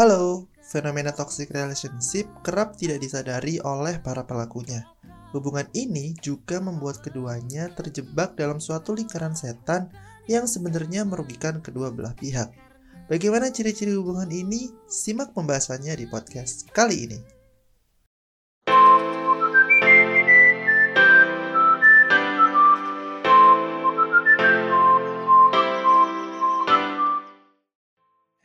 Halo, fenomena toxic relationship kerap tidak disadari oleh para pelakunya. Hubungan ini juga membuat keduanya terjebak dalam suatu lingkaran setan yang sebenarnya merugikan kedua belah pihak. Bagaimana ciri-ciri hubungan ini? Simak pembahasannya di podcast kali ini.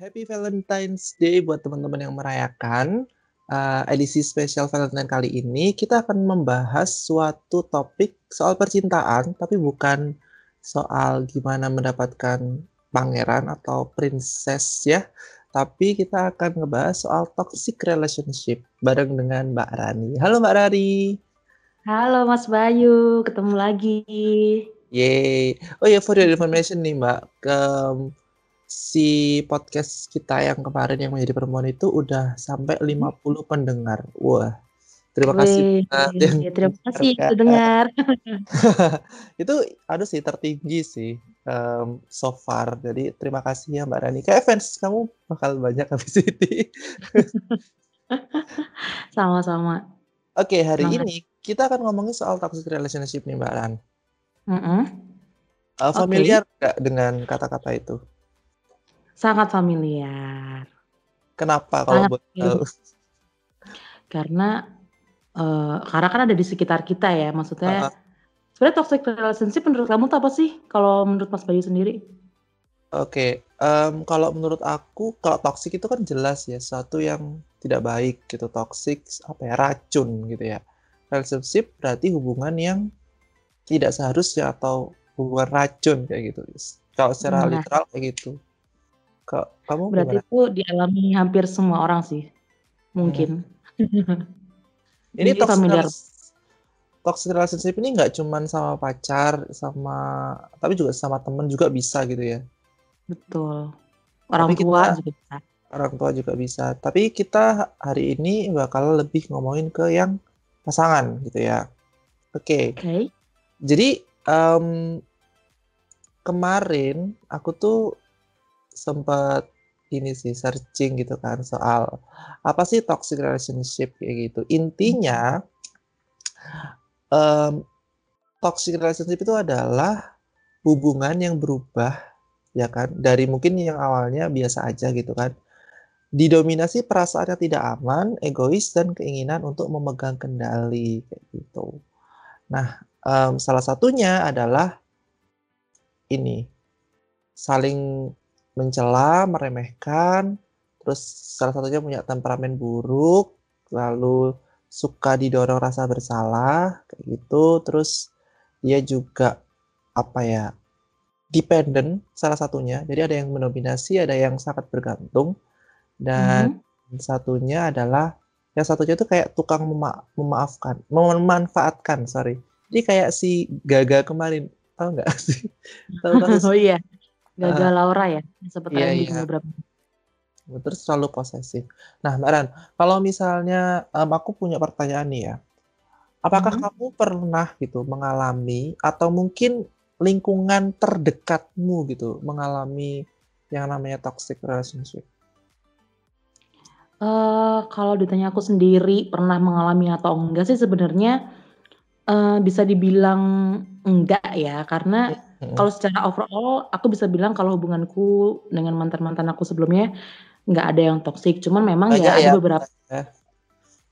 Happy Valentine's Day buat teman-teman yang merayakan. Uh, edisi spesial Valentine kali ini kita akan membahas suatu topik soal percintaan, tapi bukan soal gimana mendapatkan pangeran atau princess ya. Tapi kita akan ngebahas soal toxic relationship bareng dengan Mbak Rani. Halo Mbak Rani. Halo Mas Bayu, ketemu lagi. Yeay. Oh ya, for your information nih Mbak, ke si podcast kita yang kemarin yang menjadi perempuan itu udah sampai 50 pendengar. Wah. Terima kasih Wih, yang ya, terima kasih dengar. itu aduh sih tertinggi sih um, so far. Jadi terima kasih ya Mbak Rani. Kayak fans kamu bakal banyak habis ini. Sama-sama. Oke, okay, hari Semangat. ini kita akan ngomongin soal toxic relationship nih Mbak Ran. Mm -hmm. uh, familiar nggak okay. dengan kata-kata itu? Sangat familiar. Kenapa kalau buat tahu? Karena uh, karena kan ada di sekitar kita ya, maksudnya uh -huh. sebenarnya toxic relationship menurut kamu tuh apa sih? Kalau menurut Mas Bayu sendiri? Oke, um, kalau menurut aku kalau toxic itu kan jelas ya, satu yang tidak baik gitu, toxic apa ya, racun gitu ya. Relationship berarti hubungan yang tidak seharusnya atau hubungan racun kayak gitu. Kalau secara nah. literal kayak gitu. Kak, kamu Berarti gimana? itu dialami hampir semua orang sih, mungkin. Hmm. Ini toxic, familiar. toxic relationship ini nggak cuman sama pacar, sama tapi juga sama temen juga bisa gitu ya. Betul. Orang tapi tua kita, juga bisa. Orang tua juga bisa. Tapi kita hari ini bakal lebih ngomongin ke yang pasangan gitu ya. Oke. Okay. Okay. Jadi um, kemarin aku tuh sempat ini sih searching gitu kan soal apa sih toxic relationship kayak gitu. Intinya um, toxic relationship itu adalah hubungan yang berubah ya kan dari mungkin yang awalnya biasa aja gitu kan didominasi perasaan yang tidak aman, egois dan keinginan untuk memegang kendali kayak gitu. Nah, um, salah satunya adalah ini saling mencela, meremehkan, terus salah satunya punya temperamen buruk, lalu suka didorong rasa bersalah kayak gitu, terus dia juga apa ya dependent salah satunya. Jadi ada yang mendominasi, ada yang sangat bergantung, dan mm-hmm. satunya adalah yang satunya itu kayak tukang mema- memaafkan, memanfaatkan, sorry. Jadi kayak si Gaga kemarin, tahu nggak sih? tahu oh iya. Gagal uh, Laura ya, seperti iya, iya. beberapa. Terus selalu posesif. Nah, Mbak Ran, kalau misalnya um, aku punya pertanyaan nih ya, apakah hmm. kamu pernah gitu mengalami atau mungkin lingkungan terdekatmu gitu mengalami yang namanya toxic relationship? Uh, kalau ditanya aku sendiri pernah mengalami atau enggak sih sebenarnya uh, bisa dibilang enggak ya karena kalau secara overall aku bisa bilang kalau hubunganku dengan mantan-mantan aku sebelumnya nggak ada yang toksik, cuman memang ya ada ya. beberapa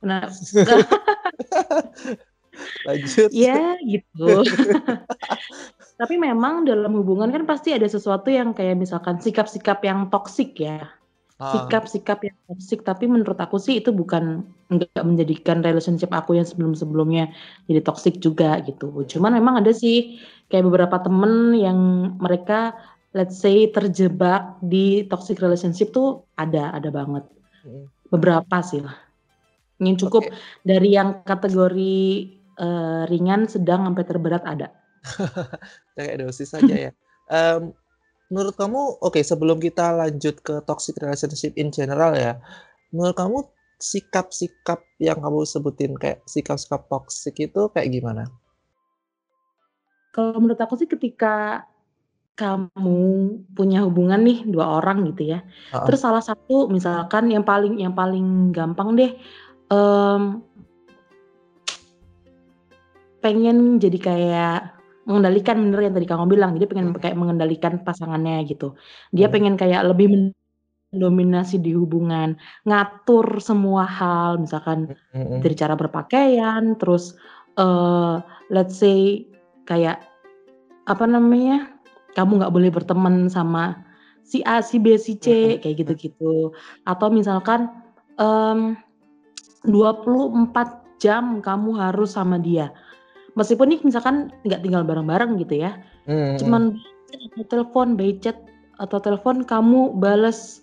Nah, Lanjut. ya gitu. Tapi memang dalam hubungan kan pasti ada sesuatu yang kayak misalkan sikap-sikap yang toksik ya. Ah. Sikap-sikap yang toksik, tapi menurut aku sih itu bukan nggak menjadikan relationship aku yang sebelum-sebelumnya jadi toksik juga gitu. Cuman memang ada sih kayak beberapa temen yang mereka let's say terjebak di toxic relationship tuh ada ada banget. Beberapa sih lah. Yang cukup okay. dari yang kategori uh, ringan sedang sampai terberat ada. Kayak dosis saja ya. Um, menurut kamu oke okay, sebelum kita lanjut ke toxic relationship in general ya menurut kamu sikap-sikap yang kamu sebutin kayak sikap-sikap toxic itu kayak gimana kalau menurut aku sih ketika kamu punya hubungan nih dua orang gitu ya, Heeh. terus salah satu misalkan yang paling yang paling gampang deh, mmm pengen jadi kayak mengendalikan bener yang tadi kamu bilang, jadi pengen Mhm. kayak mengendalikan pasangannya gitu. Dia Mhm. pengen kayak lebih mendominasi di hubungan, ngatur semua hal, misalkan mhm. dari cara berpakaian, terus, eee, let's say kayak, apa namanya, kamu nggak boleh berteman sama si A, si B, si C, kayak gitu-gitu. Atau misalkan, mmm, 24 jam kamu harus sama dia. Meskipun nih misalkan nggak tinggal bareng-bareng gitu ya, mhm. cuman telepon, by chat atau telepon kamu bales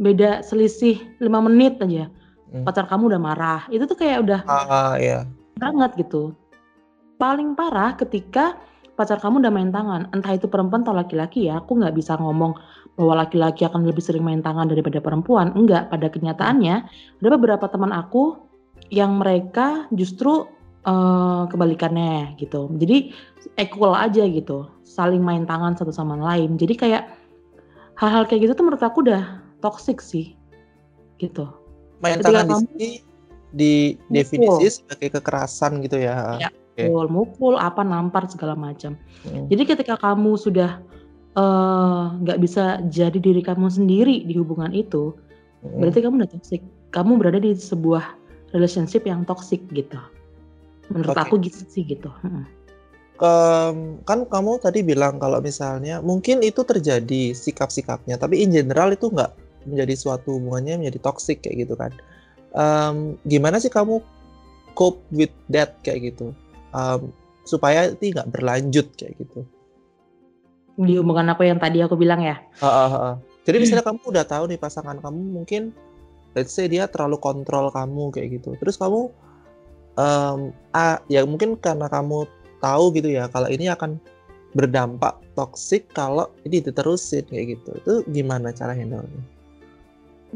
beda selisih 5 menit aja, Mmm. pacar kamu udah marah. Itu tuh kayak udah Ah, iya. banget gitu. Paling parah ketika pacar kamu udah main tangan, entah itu perempuan atau laki-laki ya, aku nggak bisa ngomong bahwa laki-laki akan lebih sering main tangan daripada perempuan, enggak. Pada kenyataannya ada beberapa teman aku yang mereka justru, eee, kebalikannya gitu. Jadi equal aja gitu, saling main tangan satu sama lain. Jadi kayak hal-hal kayak gitu tuh menurut aku udah toxic sih, gitu. Main Ketika tangan di kamu sini didefinisi sebagai kekerasan gitu ya? Heeh, Iya, oke. betul, mukul, apa, nampar segala macam. Mhm. Jadi ketika kamu sudah, eee, nggak bisa jadi diri kamu sendiri di hubungan itu, Mhm. berarti kamu udah toxic. Kamu berada di sebuah relationship yang toxic gitu. Menurut Oke. aku gitu sih gitu, mhm. Mmm, kan kamu tadi bilang kalau misalnya mungkin itu terjadi sikap-sikapnya, tapi in general itu nggak menjadi suatu hubungannya menjadi toxic kayak gitu kan. Mmm, gimana sih kamu cope with that kayak gitu? Mmm, supaya ini nggak berlanjut kayak gitu? Di hubungan aku yang tadi aku bilang ya? Heeh heeh. Jadi misalnya kamu udah tahu nih pasangan kamu mungkin let's say dia terlalu kontrol kamu kayak gitu, terus kamu, mmm, a ya mungkin karena kamu tahu gitu ya kalau ini akan berdampak toxic kalau ini diterusin kayak gitu, itu gimana cara handle-nya?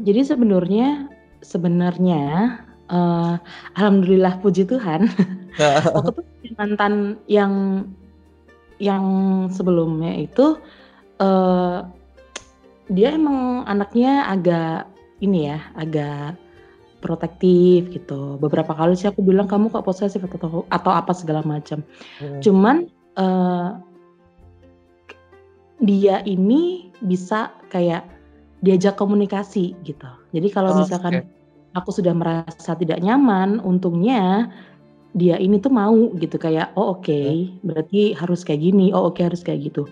Jadi sebenarnya sebenarnya, eee, alhamdulillah puji Tuhan, aku tuh punya mantan yang yang sebelumnya itu, eee, dia emang anaknya agak ini ya, agak protektif gitu. Beberapa kali sih aku bilang, "Kamu kok posesif?" atau atau apa segala macam. Mhm. Cuman, eee dia ini bisa kayak diajak komunikasi gitu. Jadi kalau Oh, misalkan oke. Aku sudah merasa tidak nyaman, untungnya dia ini tuh mau gitu kayak, "Oh oke, Mhm. berarti harus kayak gini, oh oke harus kayak gitu."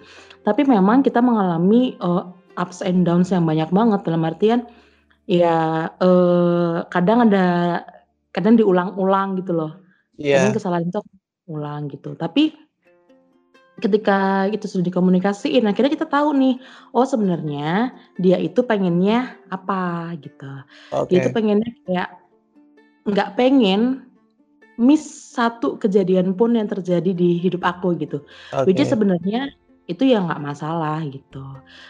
Tapi memang kita mengalami, eee, ups and downs yang banyak banget dalam artian ya, eee, kadang ada kadang diulang-ulang gitu loh. Kadang Iya. kesalahan itu ulang gitu. Tapi ketika itu sudah dikomunikasiin, akhirnya kita tahu nih, oh sebenarnya dia itu pengennya apa gitu. Dia itu pengennya kayak nggak pengen miss satu kejadian pun yang terjadi di hidup aku gitu. Which is Oke. sebenarnya itu ya nggak masalah gitu.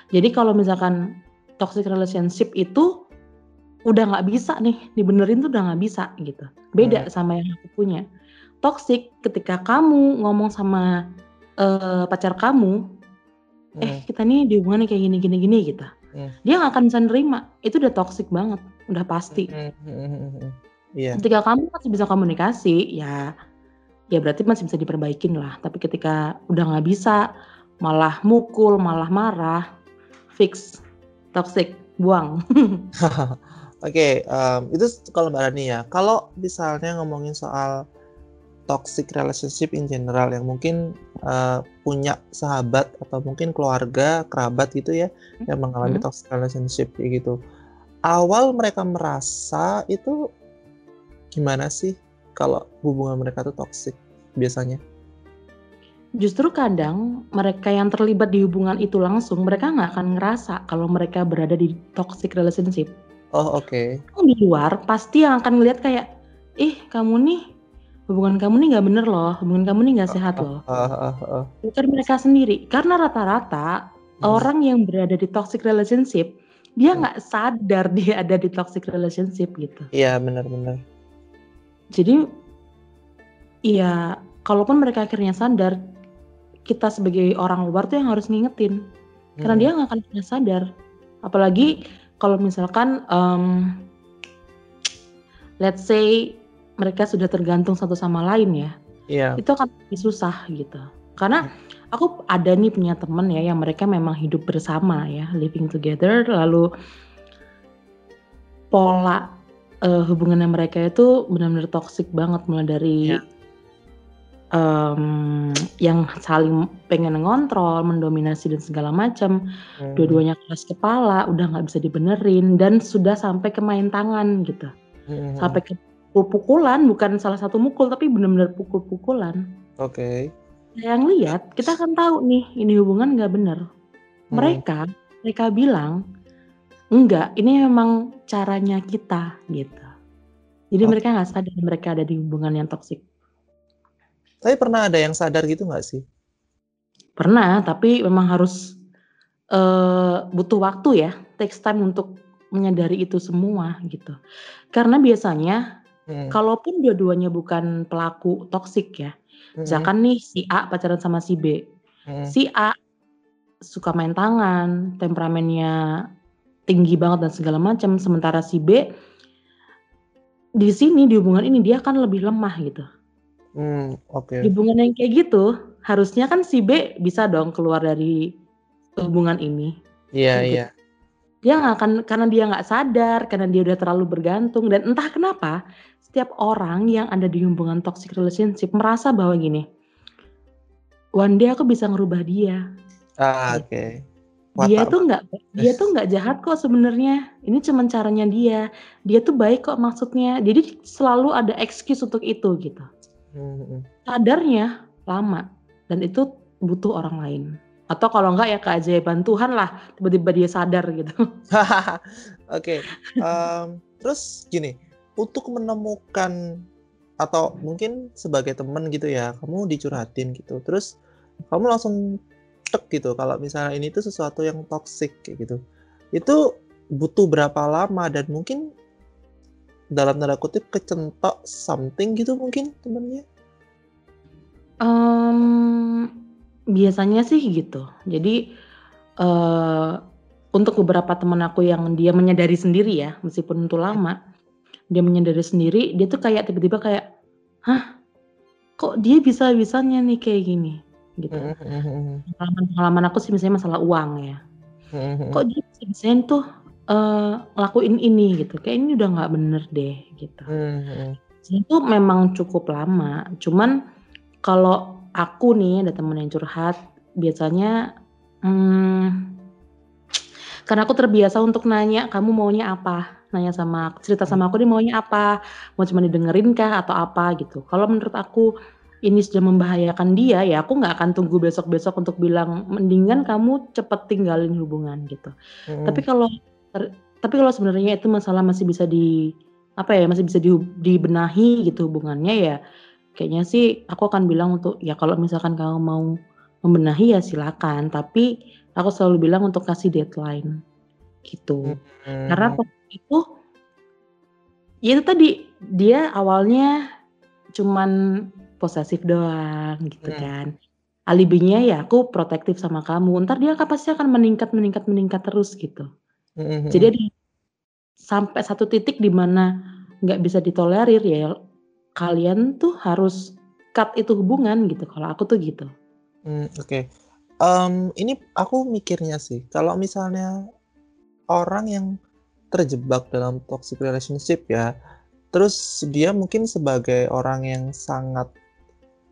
Jadi kalau misalkan toxic relationship itu udah nggak bisa nih, dibenerin tuh udah nggak bisa gitu. Beda sama yang aku punya. Toxic ketika kamu ngomong sama, eee, pacar kamu, "Eh Mhm. kita nih di hubungan kayak gini gini gini," gitu. Mmm. Dia nggak akan bisa nerima, itu udah toxic banget, udah pasti. Mhm mhm mhm mhm. Iya. Ketika kamu masih bisa komunikasi, ya ya berarti masih bisa diperbaikin lah. Tapi ketika udah nggak bisa, malah mukul, malah marah, fix, toxic, buang. Oke, mmm, itu s kalau Mbak Rani ya. Kalau misalnya ngomongin soal toxic relationship in general yang mungkin, eee, punya sahabat atau mungkin keluarga, kerabat gitu ya, yang mengalami mhm. toxic relationship kayak gitu. Awal mereka merasa itu gimana sih kalau hubungan mereka tuh toxic biasanya? Justru kadang mereka yang terlibat di hubungan itu langsung, mereka nggak akan ngerasa kalau mereka berada di toxic relationship. Oh, oke. Orang di luar pasti yang akan ngelihat kayak, "Ih kamu nih, hubungan kamu nih nggak bener loh, hubungan kamu nih nggak sehat loh." heeh heeh heeh. Bukan mereka sendiri, karena rata-rata Mhm. orang yang berada di toxic relationship, dia Mmm. nggak sadar dia ada di toxic relationship gitu. Iya, bener. Jadi, ya kalaupun mereka akhirnya sadar, kita sebagai orang luar tuh yang harus ngingetin. Karena Mhm. dia nggak akan pernah sadar. Apalagi kalau misalkan, mmm let's say mereka sudah tergantung satu sama lain ya, Iya. itu akan lebih susah gitu. Karena aku ada nih punya temen ya yang mereka memang hidup bersama ya, living together lalu pola, eee, hubungannya mereka itu benar-benar toxic banget mulai dari Iya. mmm, yang saling pengen ngontrol, mendominasi dan segala macam, Mmm. dua-duanya keras kepala, udah nggak bisa dibenerin dan sudah sampai ke main tangan gitu. Mhm Sampai ke pukul-pukulan, bukan salah satu mukul tapi bener-bener pukul-pukulan. Oke. Yang lihat, kita akan tahu nih ini hubungan nggak bener. Hmm. Mereka mereka bilang, "Enggak, ini memang caranya kita," gitu. Jadi Oh. mereka nggak sadar mereka ada di hubungan yang toxic. Tapi pernah ada yang sadar gitu nggak sih? Pernah, tapi memang harus, eee, butuh waktu ya, takes time untuk menyadari itu semua gitu. Karena biasanya Mhm. kalaupun dua-duanya bukan pelaku toxic ya, Mhm. misalkan nih si A pacaran sama si B, Mhm. si A suka main tangan, temperamennya tinggi banget dan segala macam, sementara si B di sini, di hubungan ini dia kan lebih lemah gitu. Di oke. hubungan yang kayak gitu, harusnya kan si B bisa dong keluar dari hubungan ini, Iya kan iya. gitu. Dia nggak akan karena dia nggak sadar, karena dia udah terlalu bergantung dan entah kenapa setiap orang yang ada di hubungan toxic relationship merasa bahwa gini, "One day aku bisa ngerubah dia." Ah, Gitu. oke. Dia Watak tuh nggak dia tuh nggak jahat kok sebenarnya, ini cuman caranya dia, dia tuh baik kok maksudnya. Jadi selalu ada excuse untuk itu gitu. Mhm. Sadarnya lama dan itu butuh orang lain. Atau kalau enggak ya keajaiban Tuhan lah, tiba-tiba dia sadar gitu. Oke, mmm, terus gini, untuk menemukan atau mungkin sebagai temen gitu ya, kamu dicurhatin gitu, terus kamu langsung tek gitu kalau misalnya ini tuh sesuatu yang toxic kayak gitu. Itu butuh berapa lama dan mungkin dalam tanda kutip "kecentok something" gitu mungkin temennya? Mmm, biasanya sih gitu. Jadi, eee, untuk beberapa temen aku yang dia menyadari sendiri ya, meskipun itu lama, dia menyadari sendiri, dia tuh kayak tiba-tiba kayak, "Hah? Kok dia bisa-bisanya nih kayak gini?" Gitu. Mhm mhm mhm. Pengalaman-pengalaman aku sih misalnya masalah uang ya. Kok dia bisa-bisanya tuh, eee, ngelakuin ini gitu, kayak ini udah nggak bener deh gitu. Itu memang cukup lama, cuman kalau aku nih ada temen yang curhat, biasanya, mmm, karena aku terbiasa untuk nanya, "Kamu maunya apa?" Nanya sama cerita sama aku, "Dia maunya apa? Mau cuma didengerin kah atau apa?" Gitu. Kalau menurut aku ini sudah membahayakan dia, ya aku nggak akan tunggu besok-besok untuk bilang, "Mendingan kamu cepet tinggalin hubungan," gitu. Tapi Mhm. kalau tapi kalau sebenarnya itu masalah masih bisa di apa ya, masih bisa dihub dibenahi gitu hubungannya ya, kayaknya sih aku akan bilang untuk, "Ya kalau misalkan kamu mau membenahi ya silakan," tapi aku selalu bilang untuk kasih deadline, gitu. Karena Mhm. waktu itu ya itu tadi, dia awalnya cuman posesif doang gitu Mhm. kan. Alibinya ya aku protektif sama kamu, entar dia kan pasti akan meningkat meningkat meningkat terus gitu. Mhm Jadi di sampai satu titik di mana nggak bisa ditolerir ya kalian tuh harus cut itu hubungan gitu, kalau aku tuh gitu. Mmm, oke. Mmm, ini aku mikirnya sih, kalau misalnya orang yang terjebak dalam toxic relationship ya, terus dia mungkin sebagai orang yang sangat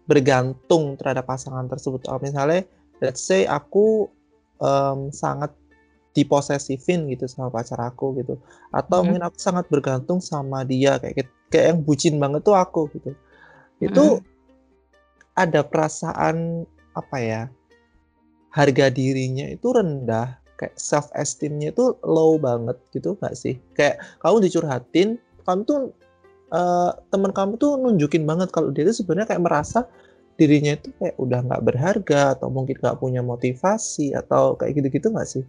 bergantung terhadap pasangan tersebut. Kalau misalnya let's say aku, mmm, sangat diposesifin gitu sama pacar aku gitu, atau Mhm. mungkin aku sangat bergantung sama dia kayak kayak yang bucin banget tuh aku gitu. Itu Mhm. ada perasaan apa ya, harga dirinya itu rendah, kayak self esteem-nya itu low banget gitu nggak sih? Kayak kamu dicurhatin, kamu tuh eee, temen kamu tuh nunjukin banget kalau dia tuh sebenarnya kayak merasa dirinya itu kayak udah nggak berharga atau mungkin nggak punya motivasi atau kayak gitu-gitu nggak sih?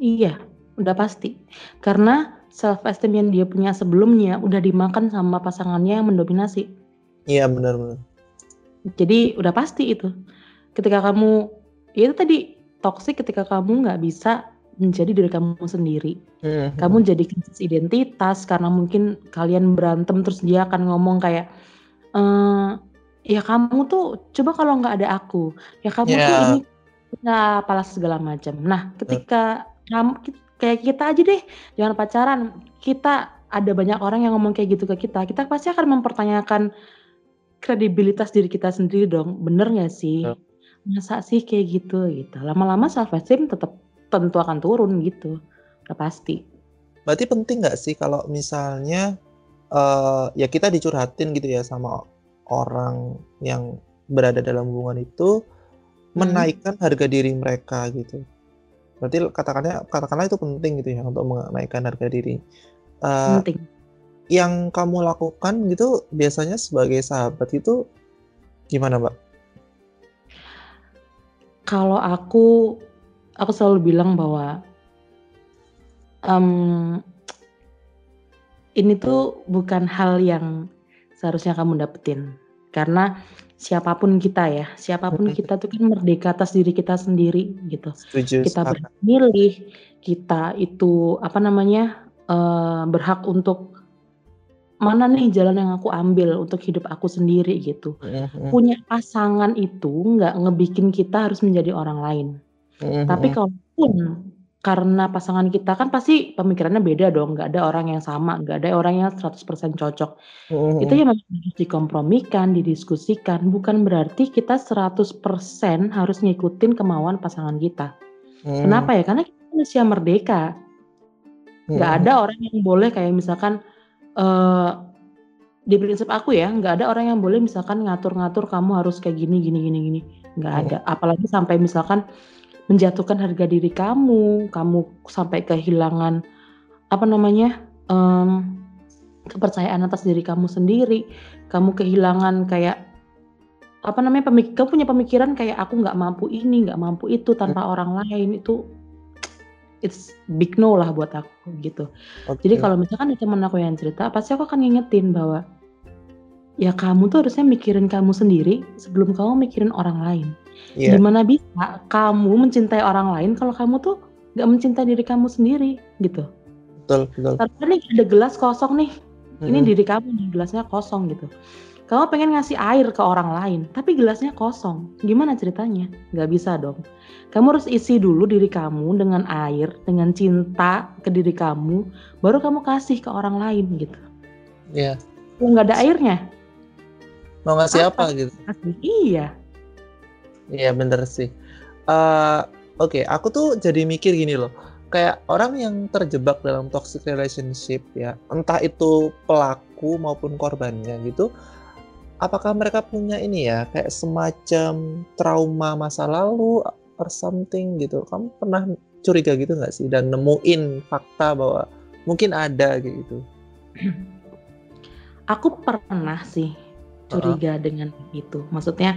Iya, udah pasti. Karena self esteem yang dia punya sebelumnya udah dimakan sama pasangannya yang mendominasi. Iya, bener. Jadi udah pasti itu. Ketika kamu ya itu tadi toksik ketika kamu nggak bisa menjadi diri kamu sendiri. Mm-hmm. Kamu jadi krisis identitas karena mungkin kalian berantem terus dia akan ngomong kayak e, ya kamu tuh coba kalau nggak ada aku, ya kamu yeah. tuh ini nggak apalah segala macam. Nah, ketika kamu kayak kita aja deh, jangan pacaran. Kita ada banyak orang yang ngomong kayak gitu ke kita, kita pasti akan mempertanyakan kredibilitas diri kita sendiri dong. Bener nggak sih? Masa sih kayak gitu gitu. Lama-lama self esteem tetap tentu akan turun gitu. Udah pasti. Berarti penting nggak sih kalau misalnya uh, ya kita dicurhatin gitu ya sama orang yang berada dalam hubungan itu hmm. menaikkan harga diri mereka gitu. Berarti katakannya katakanlah itu penting gitu ya untuk menaikkan harga diri. Uh, penting. Yang kamu lakukan gitu biasanya sebagai sahabat itu gimana, Mbak? Kalau aku aku selalu bilang bahwa um, ini tuh bukan hal yang seharusnya kamu dapetin. Karena siapa pun kita ya siapa pun kita tuh kan merdeka atas diri kita sendiri gitu. Setuju, kita bermilih kita itu apa namanya uh, berhak untuk mana nih jalan yang aku ambil untuk hidup aku sendiri gitu punya pasangan itu nggak ngebikin kita harus menjadi orang lain Mm-hmm. Tapi kalaupun karena pasangan kita kan pasti pemikirannya beda dong, nggak ada orang yang sama, nggak ada orang yang 100% cocok. Mm-hmm. Itu yang harus dikompromikan, didiskusikan, bukan berarti kita 100% harus ngikutin kemauan pasangan kita. Mm-hmm. Kenapa ya? Karena kita manusia merdeka. Nggak mm-hmm. ada orang yang boleh kayak misalkan uh, di prinsip aku ya, nggak ada orang yang boleh misalkan ngatur-ngatur kamu harus kayak gini gini gini gini, nggak ada. Apalagi sampai misalkan menjatuhkan harga diri kamu, kamu sampai kehilangan apa namanya um, kepercayaan atas diri kamu sendiri, kamu kehilangan kayak apa namanya pemik kamu punya pemikiran kayak aku nggak mampu ini, nggak mampu itu tanpa hmm. orang lain itu it's big no lah buat aku gitu. Okay. Jadi kalau misalkan ada teman aku yang cerita, pasti aku akan ngingetin bahwa ya kamu tuh harusnya mikirin kamu sendiri sebelum kamu mikirin orang lain. Yeah. Gimana bisa kamu mencintai orang lain kalau kamu tuh gak mencintai diri kamu sendiri gitu. Betul, betul. Karena nih ada gelas kosong nih. Hmm. Ini diri kamu nih gelasnya kosong gitu. Kamu pengen ngasih air ke orang lain, tapi gelasnya kosong. Gimana ceritanya? Gak bisa dong. Kamu harus isi dulu diri kamu dengan air, dengan cinta ke diri kamu, baru kamu kasih ke orang lain gitu. Iya. Yeah. Kalau nggak ada airnya, mau ngasih apa, apa gitu iya iya bener sih uh, oke okay, aku tuh jadi mikir gini loh kayak orang yang terjebak dalam toxic relationship ya entah itu pelaku maupun korbannya gitu apakah mereka punya ini ya kayak semacam trauma masa lalu or something gitu kamu pernah curiga gitu nggak sih dan nemuin fakta bahwa mungkin ada gitu aku pernah sih curiga uh-huh. dengan itu. Maksudnya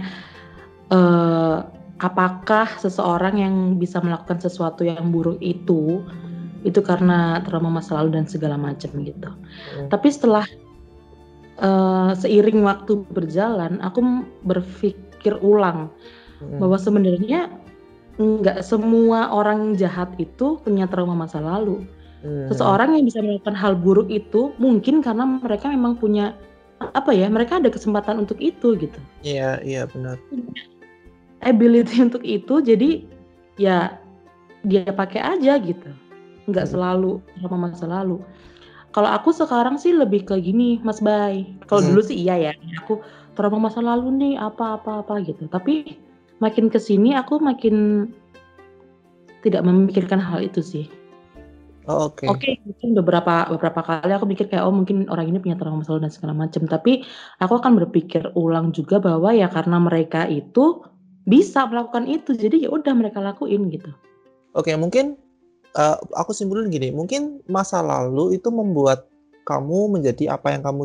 uh, apakah seseorang yang bisa melakukan sesuatu yang buruk itu itu karena trauma masa lalu dan segala macam gitu. Uh-huh. Tapi setelah uh, seiring waktu berjalan, aku berpikir ulang uh-huh. bahwa sebenarnya nggak semua orang jahat itu punya trauma masa lalu. Seseorang yang bisa melakukan hal buruk itu mungkin karena mereka memang punya apa ya mereka ada kesempatan untuk itu gitu iya iya benar ability untuk itu jadi ya dia pakai aja gitu nggak hmm. selalu sama masa lalu kalau aku sekarang sih lebih ke gini Mas Bay kalau hmm. dulu sih iya ya aku trauma masa lalu nih apa apa apa gitu tapi makin ke sini aku makin tidak memikirkan hal itu sih Oh, oke. Oke, mungkin beberapa beberapa kali aku mikir kayak, "Oh, mungkin orang ini punya trauma masa lalu dan segala macam." Tapi aku akan berpikir ulang juga bahwa ya karena mereka itu bisa melakukan itu, jadi ya udah mereka lakuin gitu. Oke, mungkin uh, aku simpulin gini, mungkin masa lalu itu membuat kamu menjadi apa yang kamu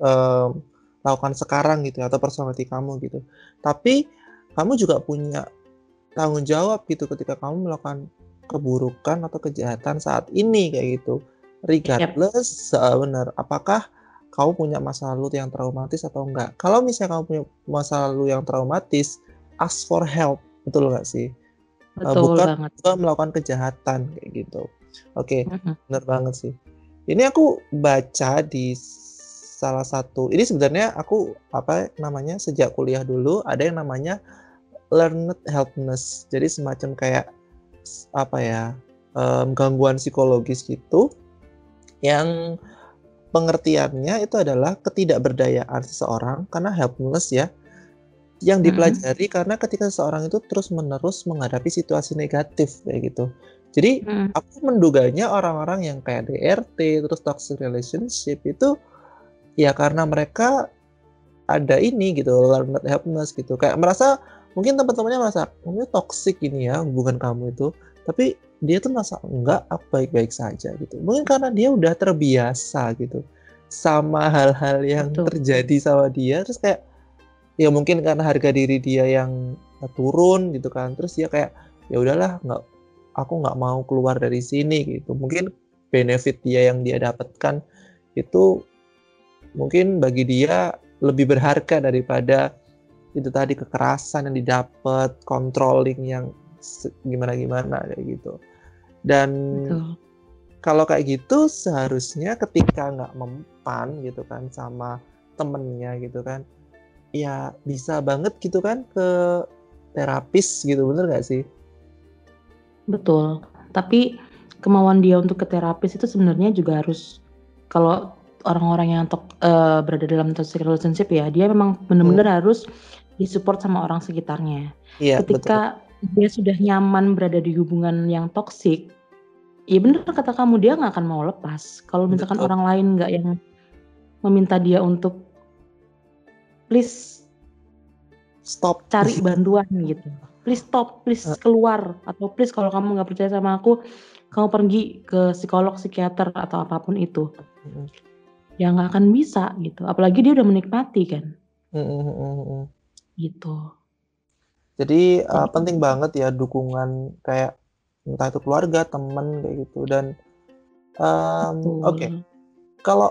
uh, lakukan sekarang gitu ya, atau personality kamu gitu. Tapi kamu juga punya tanggung jawab gitu ketika kamu melakukan keburukan atau kejahatan saat ini kayak gitu regardless yep. uh, benar apakah kamu punya masa lalu yang traumatis atau enggak kalau misalnya kamu punya masa lalu yang traumatis ask for help, betul nggak sih? Uh, Betul bukan banget. bukan melakukan kejahatan kayak gitu. Oke, Mhm. bener banget sih. Ini aku baca di salah satu ini sebenarnya aku apa namanya sejak kuliah dulu ada yang namanya learned helplessness. Jadi semacam kayak apa ya em, gangguan psikologis gitu yang pengertiannya itu adalah ketidakberdayaan seseorang karena helpless ya yang dipelajari karena ketika seseorang itu terus-menerus menghadapi situasi negatif kayak gitu. Jadi Mhm. aku menduganya orang-orang yang kayak DRT terus toxic relationship itu ya karena mereka ada ini gitu learned helplessness gitu kayak merasa mungkin teman-temannya merasa mungkin toxic ini ya hubungan kamu itu tapi dia tuh merasa enggak apa baik-baik saja gitu mungkin karena dia udah terbiasa gitu sama hal-hal yang Betul. terjadi sama dia terus kayak ya mungkin karena harga diri dia yang turun gitu kan terus dia kayak ya udahlah nggak aku nggak mau keluar dari sini gitu mungkin benefit dia yang dia dapatkan itu mungkin bagi dia lebih berharga daripada itu tadi kekerasan yang didapat controlling yang se- gimana-gimana kayak gitu dan Betul. kalau kayak gitu seharusnya ketika nggak mempan gitu kan sama temennya gitu kan ya bisa banget gitu kan ke terapis gitu bener nggak sih Betul. Tapi kemauan dia untuk ke terapis itu sebenarnya juga harus kalau orang-orang yang tok- eh, berada dalam toxic relationship ya, dia memang benar-benar harus disupport sama orang sekitarnya. iya betul Ketika dia sudah nyaman berada di hubungan yang toksik, ya benar kata kamu dia nggak akan mau lepas. Kalau misalkan betul orang lain nggak yang meminta dia untuk please stop cari bantuan gitu. Please stop, please Eh, keluar atau please kalau kamu nggak percaya sama aku, kamu pergi ke psikolog, psikiater atau apa pun itu. mm, Ya nggak akan bisa gitu. Apalagi dia udah menikmati kan, mm, mm, mm, mm. gitu. jadi uh, penting banget ya dukungan kayak entah itu keluarga teman kayak gitu dan um, oke betul. kalau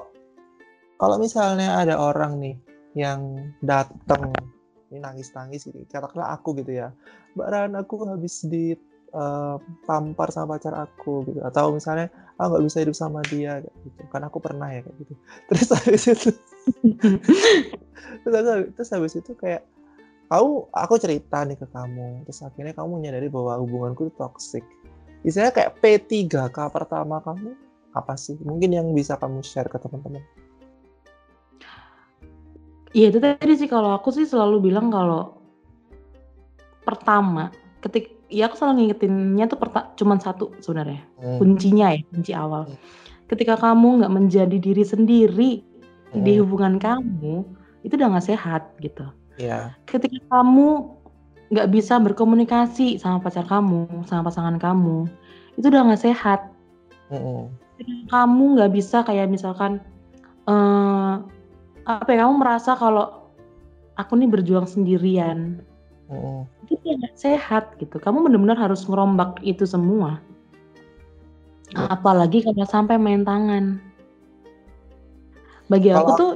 kalau misalnya ada orang nih yang datang ini nangis-nangis gitu katakanlah aku gitu ya. Mbak aku habis di uh, tampar sama pacar aku gitu. Atau misalnya aku nggak bisa hidup sama dia gitu. Kan aku pernah ya kayak gitu. Terus habis itu terus, aku- terus habis itu kayak kamu aku cerita nih ke kamu. Terus akhirnya kamu menyadari bahwa hubunganku itu toxic. Misalnya kayak P3K pertama kamu apa sih? Mungkin yang bisa kamu share ke teman-teman Iya itu tadi sih kalau aku sih selalu bilang kalau pertama ketik ya aku selalu ngingetinnya tuh perta cuman satu sebenarnya. Hmm, kuncinya ya kunci awal. Hmm, ketika kamu nggak menjadi diri sendiri di hmm, hubungan kamu itu udah nggak sehat gitu. Ya ketika kamu nggak bisa berkomunikasi sama pacar kamu sama pasangan kamu itu udah nggak sehat. Hmm, ketika kamu nggak bisa kayak misalkan eh apa ya kamu merasa kalau aku nih berjuang sendirian? Hmm, itu nggak sehat gitu. Kamu benar-benar harus ngerombak itu semua. Ya. apalagi kalau sampai main tangan. Bagi aku kalau tuh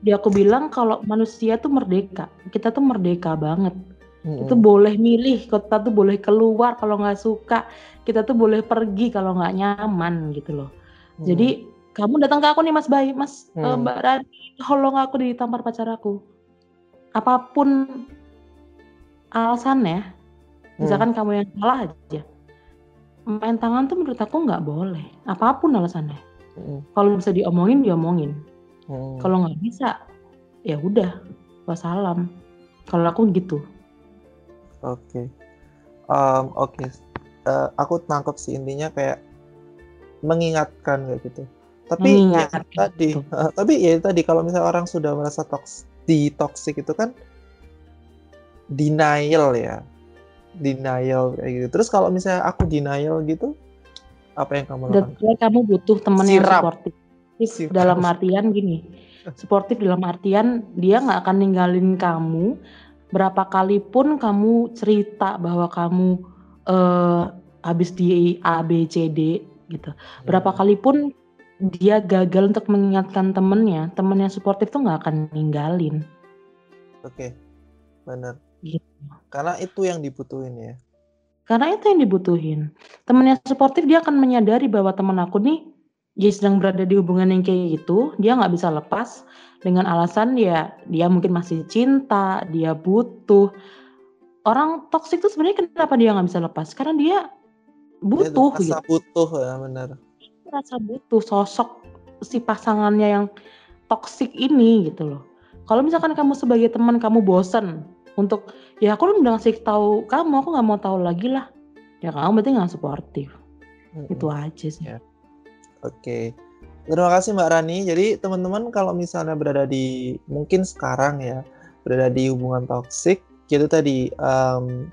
dia aku bilang kalau manusia tuh merdeka. Kita tuh merdeka banget. Itu hmm, boleh milih. Kita tuh boleh keluar kalau nggak suka. Kita tuh boleh pergi kalau nggak nyaman gitu loh. Hmm, jadi kamu datang ke aku nih mas Bayi mas eh, hmm, mbak Rani. Tolong aku ditampar pacar aku. Apa pun alasannya hmm, misalkan kamu yang salah aja main tangan tuh menurut aku nggak boleh. Apa pun alasannya. Hmm, kalau bisa diomongin diomongin. Hmm. kalau nggak bisa ya udah wassalam. Kalau aku gitu. Oke. Em, oke. Eh, aku tangkap sih intinya kayak mengingatkan kayak gitu tapi ya tadi gitu tapi ya tadi kalau misalnya orang sudah merasa toks di toxic itu kan denial ya. Denial kayak gitu. Terus kalau misalnya aku denial gitu apa yang kamu lakukan? kamu butuh teman yang sirap dalam artian gini suportif dalam artian dia nggak akan ninggalin kamu. Berapa kali pun kamu cerita bahwa kamu eh, habis di A B C D gitu. Berapa Hmm, kali pun dia gagal untuk mengingatkan temennya temennya suportif tuh nggak akan ninggalin oke benar Gitu. Karena itu yang dibutuhin ya? Karena itu yang dibutuhin. Temen yang suportif dia akan menyadari bahwa temen aku nih, dia sedang berada di hubungan yang kayak gitu, dia nggak bisa lepas dengan alasan ya dia mungkin masih cinta, dia butuh. Orang toksik tuh sebenarnya kenapa dia nggak bisa lepas? Karena dia butuh Dia gitu. butuh ya, benar. Rasa butuh sosok si pasangannya yang toksik ini gitu loh. Kalau misalkan kamu sebagai teman kamu bosen untuk ya aku udah ngasih tahu kamu, aku nggak mau tahu lagi lah. Ya kamu berarti nggak suportif. Mm-mm. Itu aja sih. Ya. Oke. Terima kasih Mbak Rani. Jadi teman-teman kalau misalnya berada di mungkin sekarang ya berada di hubungan toksik, gitu tadi um,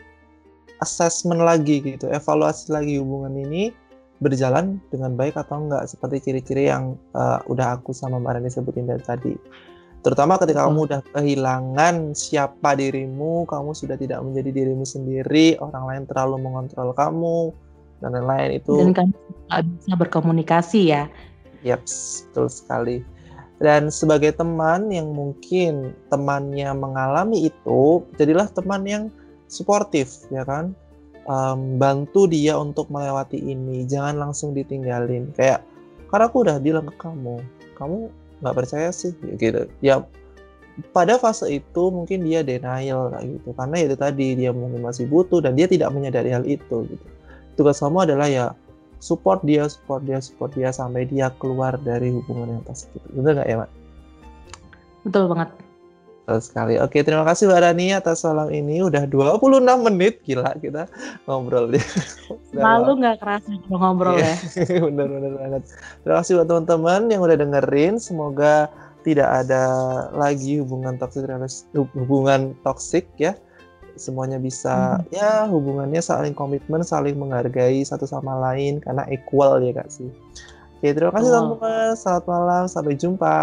assessment lagi gitu, evaluasi lagi hubungan ini berjalan dengan baik atau enggak seperti ciri-ciri yang uh, udah aku sama Mbak Rani sebutin dari tadi. Terutama ketika Betul. kamu udah kehilangan siapa dirimu, kamu sudah tidak menjadi dirimu sendiri, orang lain terlalu mengontrol kamu dan lain-lain itu Dan kamu nggak bisa berkomunikasi ya. Yaps, betul sekali. Dan sebagai teman yang mungkin temannya mengalami itu, jadilah teman yang suportif, ya kan? Em, bantu dia untuk melewati ini, jangan langsung ditinggalin. Kayak, karena aku udah bilang ke kamu, kamu nggak percaya sih, gitu. Ya, pada fase itu mungkin dia denial gitu, karena itu tadi dia mungkin masih butuh dan dia tidak menyadari hal itu. Gitu. Tugas kamu adalah ya support dia, support dia, support dia sampai dia keluar dari hubungan yang toxic itu. Bener nggak ya, Mbak? Betul banget. Betul sekali. Oke, terima kasih Mbak Rani atas malam ini. Udah 26 menit, gila kita ngobrol dia. Lalu nggak kerasa ngobrol Iya. ya. Bener-bener banget. Terima kasih buat teman-teman yang udah dengerin. Semoga tidak ada lagi hubungan toksik hubungan toksik ya. Semuanya bisa ya hubungannya saling komitmen, saling menghargai satu sama lain karena equal ya Kak sih. Oke, terima kasih teman-teman. Selamat malam, sampai jumpa.